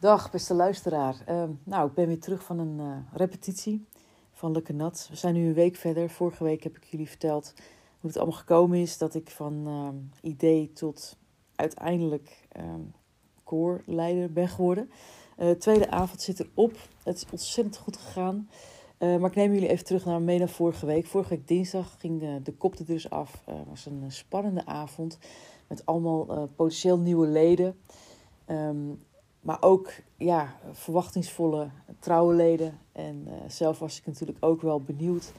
Dag, beste luisteraar. Ehm, nou, ik ben weer terug van een uh, repetitie van Lukke Nat. We zijn nu een week verder. Vorige week heb ik jullie verteld hoe het allemaal gekomen is. Dat ik van uh, idee tot uiteindelijk um, koorleider ben geworden. Uh, tweede avond zit erop. Het is ontzettend goed gegaan. Uh, maar ik neem jullie even terug naar mee naar vorige week. Vorige week dinsdag ging de, de kop er dus af. Het was een spannende avond met allemaal potentieel nieuwe leden. Maar ook ja, verwachtingsvolle trouwe leden. En uh, zelf was ik natuurlijk ook wel benieuwd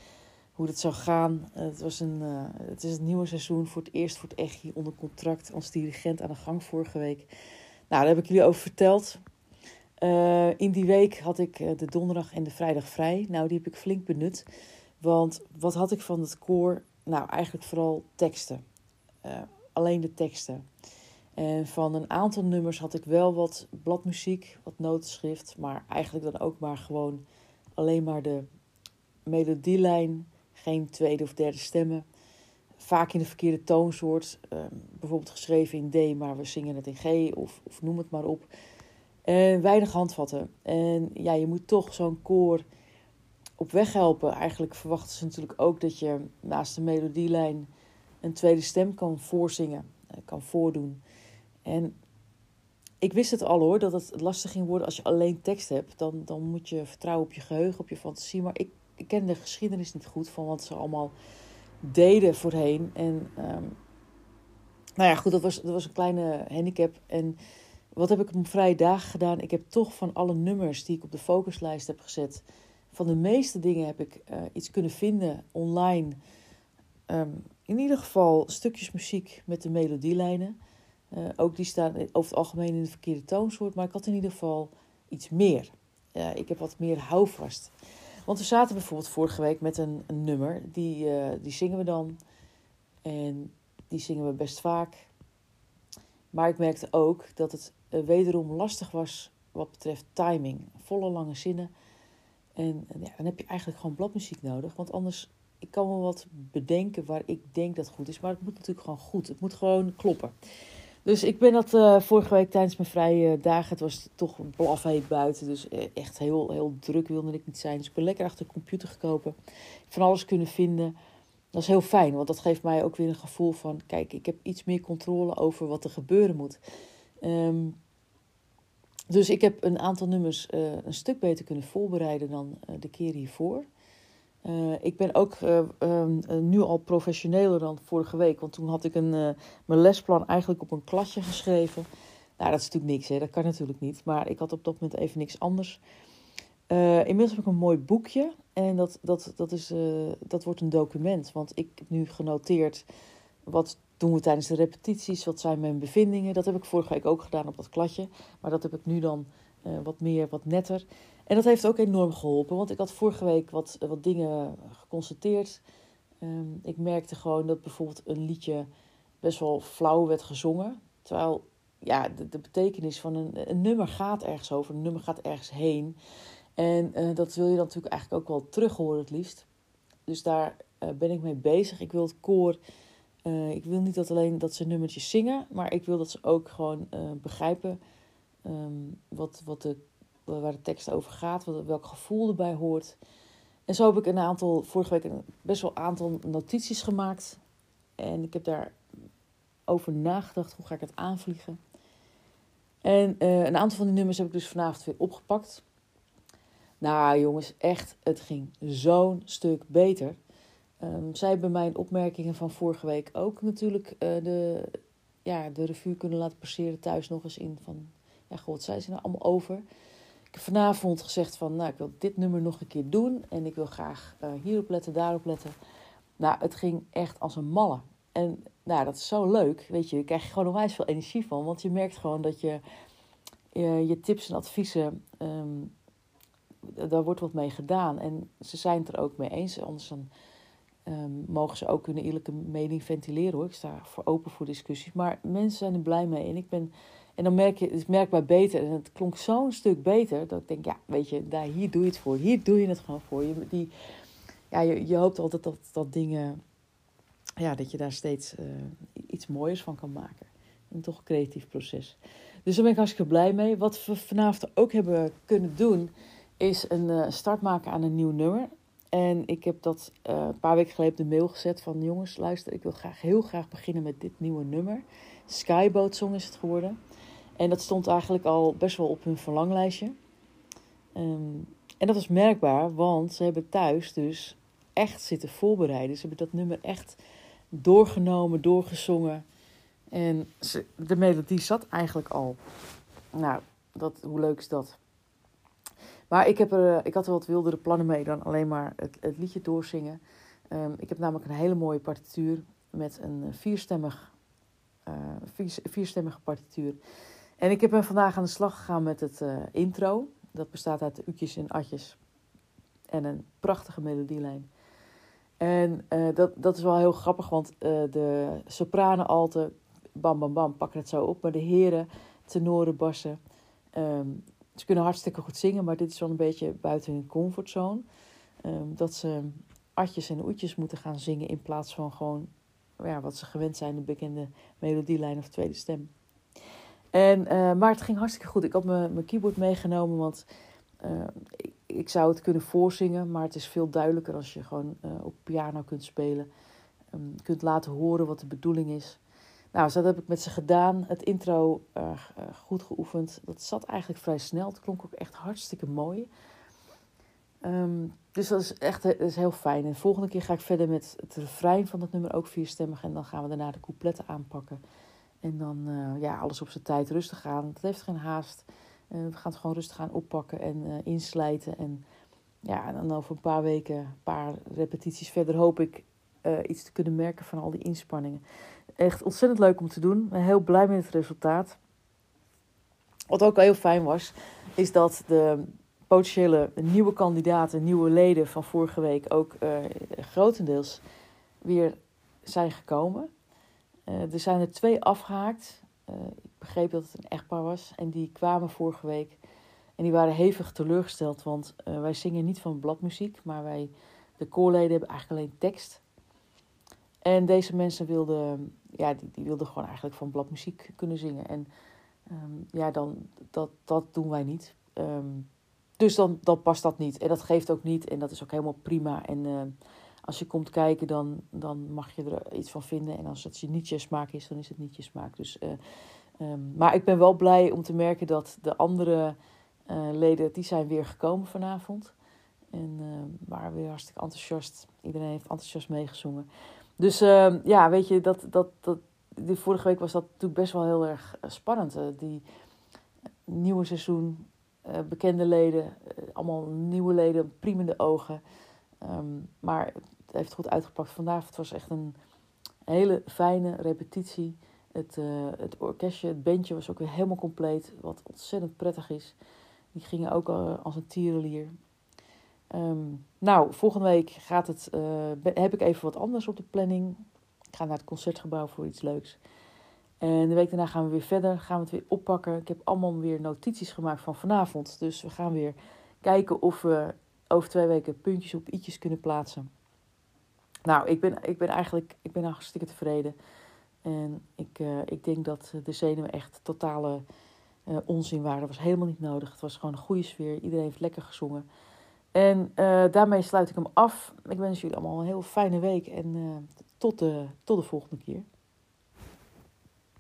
hoe dat zou gaan. Het, was een, uh, het is het nieuwe seizoen voor het eerst voor het echt hier onder contract als dirigent aan de gang vorige week. Nou, daar heb ik jullie over verteld. in die week had ik de donderdag en de vrijdag vrij. Nou, die heb ik flink benut. Want wat had ik van het koor? Nou, eigenlijk vooral teksten. alleen de teksten. En van een aantal nummers had ik wel wat bladmuziek, wat notenschrift, maar eigenlijk dan ook maar gewoon alleen maar de melodielijn, geen tweede of derde stemmen. Vaak in de verkeerde toonsoort, um, bijvoorbeeld geschreven in D, maar we zingen het in G of, of noem het maar op. En weinig handvatten. En ja, je moet toch zo'n koor op weg helpen. Eigenlijk verwachten ze natuurlijk ook dat je naast de melodielijn een tweede stem kan voorzingen, eh, kan voordoen. En ik wist het al hoor, dat het lastig ging worden als je alleen tekst hebt. Dan, dan moet je vertrouwen op je geheugen, op je fantasie. Maar ik, ken de geschiedenis niet goed van wat ze allemaal deden voorheen. En um, nou ja, goed, dat was, dat was een kleine handicap. En wat heb ik op mijn vrije dagen gedaan? Ik heb toch van alle nummers die ik op de focuslijst heb gezet... van de meeste dingen heb ik uh, iets kunnen vinden online. Um, in ieder geval stukjes muziek met de melodielijnen... Uh, ook die staan over het algemeen in de verkeerde toonsoort. Maar ik had in ieder geval iets meer. Ik heb wat meer houvast. Want we zaten bijvoorbeeld vorige week met een, nummer. Die, uh, die zingen we dan. En die zingen we best vaak. Maar ik merkte ook dat het wederom lastig was wat betreft timing. Volle lange zinnen. En, en ja, dan heb je eigenlijk gewoon bladmuziek nodig. Want anders, ik kan wel wat bedenken waar ik denk dat goed is. Maar het moet natuurlijk gewoon goed. Het moet gewoon kloppen. Dus ik ben dat uh, vorige week tijdens mijn vrije dagen. Het was toch blafheet buiten. Dus eh, echt heel, heel druk wilde ik niet zijn. Dus ik ben lekker achter de computer gekomen. Van alles kunnen vinden. Dat is heel fijn, want dat geeft mij ook weer een gevoel van: kijk, ik heb iets meer controle over wat er gebeuren moet. Um, dus ik heb een aantal nummers uh, een stuk beter kunnen voorbereiden dan de keer hiervoor. Uh, ik ben ook uh, uh, nu al professioneler dan vorige week. Want toen had ik een, mijn lesplan eigenlijk op een klasje geschreven. Nou, dat is natuurlijk niks, hè? dat kan natuurlijk niet. Maar ik had op dat moment even niks anders. inmiddels heb ik een mooi boekje. En dat, dat, dat, is, dat wordt een document. Want ik heb nu genoteerd wat doen we tijdens de repetities. Wat zijn mijn bevindingen. Dat heb ik vorige week ook gedaan op dat kladje. Maar dat heb ik nu dan wat meer, wat netter. En dat heeft ook enorm geholpen, want ik had vorige week wat, wat dingen geconstateerd. Um, ik merkte gewoon dat bijvoorbeeld een liedje best wel flauw werd gezongen. Terwijl ja, de, de betekenis van een, een, nummer gaat ergens over, een nummer gaat ergens heen. En uh, dat wil je dan natuurlijk eigenlijk ook wel terug horen het liefst. Dus daar uh, ben ik mee bezig. Ik wil het koor, ik wil niet dat alleen dat ze nummertjes zingen, maar ik wil dat ze ook gewoon begrijpen um, wat, wat de waar de tekst over gaat, wat, welk gevoel erbij hoort. En zo heb ik een aantal, vorige week een best wel aantal notities gemaakt. En ik heb daar over nagedacht, hoe ga ik het aanvliegen. En uh, een aantal van die nummers heb ik dus vanavond weer opgepakt. Nou jongens, echt, het ging zo'n stuk beter. Um, zij hebben mijn opmerkingen van vorige week ook natuurlijk uh, de, ja, de revue kunnen laten passeren thuis nog eens in. Van, ja god, zij zijn er allemaal over. Ik heb vanavond gezegd van, nou, ik wil dit nummer nog een keer doen. En ik wil graag uh, hierop letten, daarop letten. Nou, het ging echt als een malle. En nou, dat is zo leuk, weet je. Je krijgt gewoon onwijs veel energie van. Want je merkt gewoon dat je uh, je tips en adviezen, um, daar wordt wat mee gedaan. En ze zijn het er ook mee eens. Anders um, mogen ze ook hun eerlijke mening ventileren hoor. Ik sta voor open voor discussies. Maar mensen zijn er blij mee. En ik ben en dan merk je, het is merkbaar beter. En het klonk zo'n stuk beter. Dat ik denk, ja, weet je, daar, hier doe je het voor. Hier doe je het gewoon voor. Je, die, ja, je, je hoopt altijd dat, dat dingen, ja, dat je daar steeds uh, iets mooiers van kan maken. Een toch creatief proces. Dus daar ben ik hartstikke blij mee. Wat we vanavond ook hebben kunnen doen, is een uh, start maken aan een nieuw nummer. En ik heb dat uh, een paar weken geleden op de mail gezet van jongens, luister, ik wil graag heel graag beginnen met dit nieuwe nummer. Skyboat Song is het geworden. En dat stond eigenlijk al best wel op hun verlanglijstje. Um, en dat was merkbaar, want ze hebben thuis dus echt zitten voorbereiden. Ze hebben dat nummer echt doorgenomen, doorgezongen. En de melodie zat eigenlijk al. Nou, dat, hoe leuk is dat? Maar ik, heb er, ik had er wat wildere plannen mee dan alleen maar het, liedje doorzingen. Um, ik heb namelijk een hele mooie partituur met een vierstemmig, uh, vier, vierstemmige partituur. En ik heb hem vandaag aan de slag gegaan met het uh, intro. Dat bestaat uit u'tjes en atjes. En een prachtige melodielijn. En uh, dat, dat is wel heel grappig, want de sopranen alten, bam bam bam, pakken het zo op. Maar de heren, tenoren, bassen, um, ze kunnen hartstikke goed zingen, maar dit is wel een beetje buiten hun comfortzone. Um, dat ze atjes en oetjes moeten gaan zingen in plaats van gewoon ja, wat ze gewend zijn, de bekende melodielijn of tweede stem. En, uh, maar het ging hartstikke goed. Ik had mijn keyboard meegenomen, want uh, ik, zou het kunnen voorzingen. Maar het is veel duidelijker als je gewoon uh, op piano kunt spelen. Um, kunt laten horen wat de bedoeling is. Nou, dus dat heb ik met ze gedaan. Het intro goed geoefend. Dat zat eigenlijk vrij snel. Het klonk ook echt hartstikke mooi. Um, dus dat is echt dat is heel fijn. En de volgende keer ga ik verder met het refrein van het nummer ook vierstemmig. En dan gaan we daarna de coupletten aanpakken. En dan uh, ja, alles op zijn tijd rustig gaan. Het heeft geen haast. Uh, we gaan het gewoon rustig aan oppakken en uh, inslijten. En ja, en dan over een paar weken, een paar repetities verder, hoop ik iets te kunnen merken van al die inspanningen. Echt ontzettend leuk om te doen. Ik ben heel blij met het resultaat. Wat ook heel fijn was, is dat de potentiële nieuwe kandidaten, nieuwe leden van vorige week ook grotendeels weer zijn gekomen. Uh, er zijn er twee afgehaakt. Uh, ik begreep dat het een echtpaar was. En die kwamen vorige week. En die waren hevig teleurgesteld. Want uh, wij zingen niet van bladmuziek. Maar wij, de koorleden, hebben eigenlijk alleen tekst. En deze mensen wilden, ja, die, die wilden gewoon eigenlijk van bladmuziek kunnen zingen. En um, ja, dan, dat, dat doen wij niet. Um, dus dan, dan past dat niet. En dat geeft ook niet. En dat is ook helemaal prima. En als je komt kijken, dan, dan mag je er iets van vinden. En als het je niet je smaak is, dan is het niet je smaak. Dus, uh, um, maar ik ben wel blij om te merken dat de andere uh, leden, die zijn weer gekomen vanavond. En waren weer hartstikke enthousiast. Iedereen heeft enthousiast meegezongen. Dus uh, ja, weet je, dat, dat, dat, die vorige week was dat natuurlijk best wel heel erg spannend. die nieuwe seizoen, bekende leden, allemaal nieuwe leden, priemende ogen. Um, maar het heeft goed uitgepakt vandaag. Het was echt een hele fijne repetitie. Het, uh, het orkestje, het bandje was ook weer helemaal compleet. Wat ontzettend prettig is. Die gingen ook uh, als een tierenlier. Um, nou, volgende week gaat het, uh, heb ik even wat anders op de planning. Ik ga naar het concertgebouw voor iets leuks. En de week daarna gaan we weer verder. Gaan we het weer oppakken. Ik heb allemaal weer notities gemaakt van vanavond. Dus we gaan weer kijken of we over twee weken puntjes op i'tjes kunnen plaatsen. Nou, ik ben, ik ben eigenlijk ik ben hartstikke tevreden. En ik, uh, ik denk dat de zenuwen echt totale uh, onzin waren. Dat was helemaal niet nodig. Het was gewoon een goede sfeer. Iedereen heeft lekker gezongen. En uh, daarmee sluit ik hem af. Ik wens jullie allemaal een heel fijne week. En tot, de, tot de volgende keer.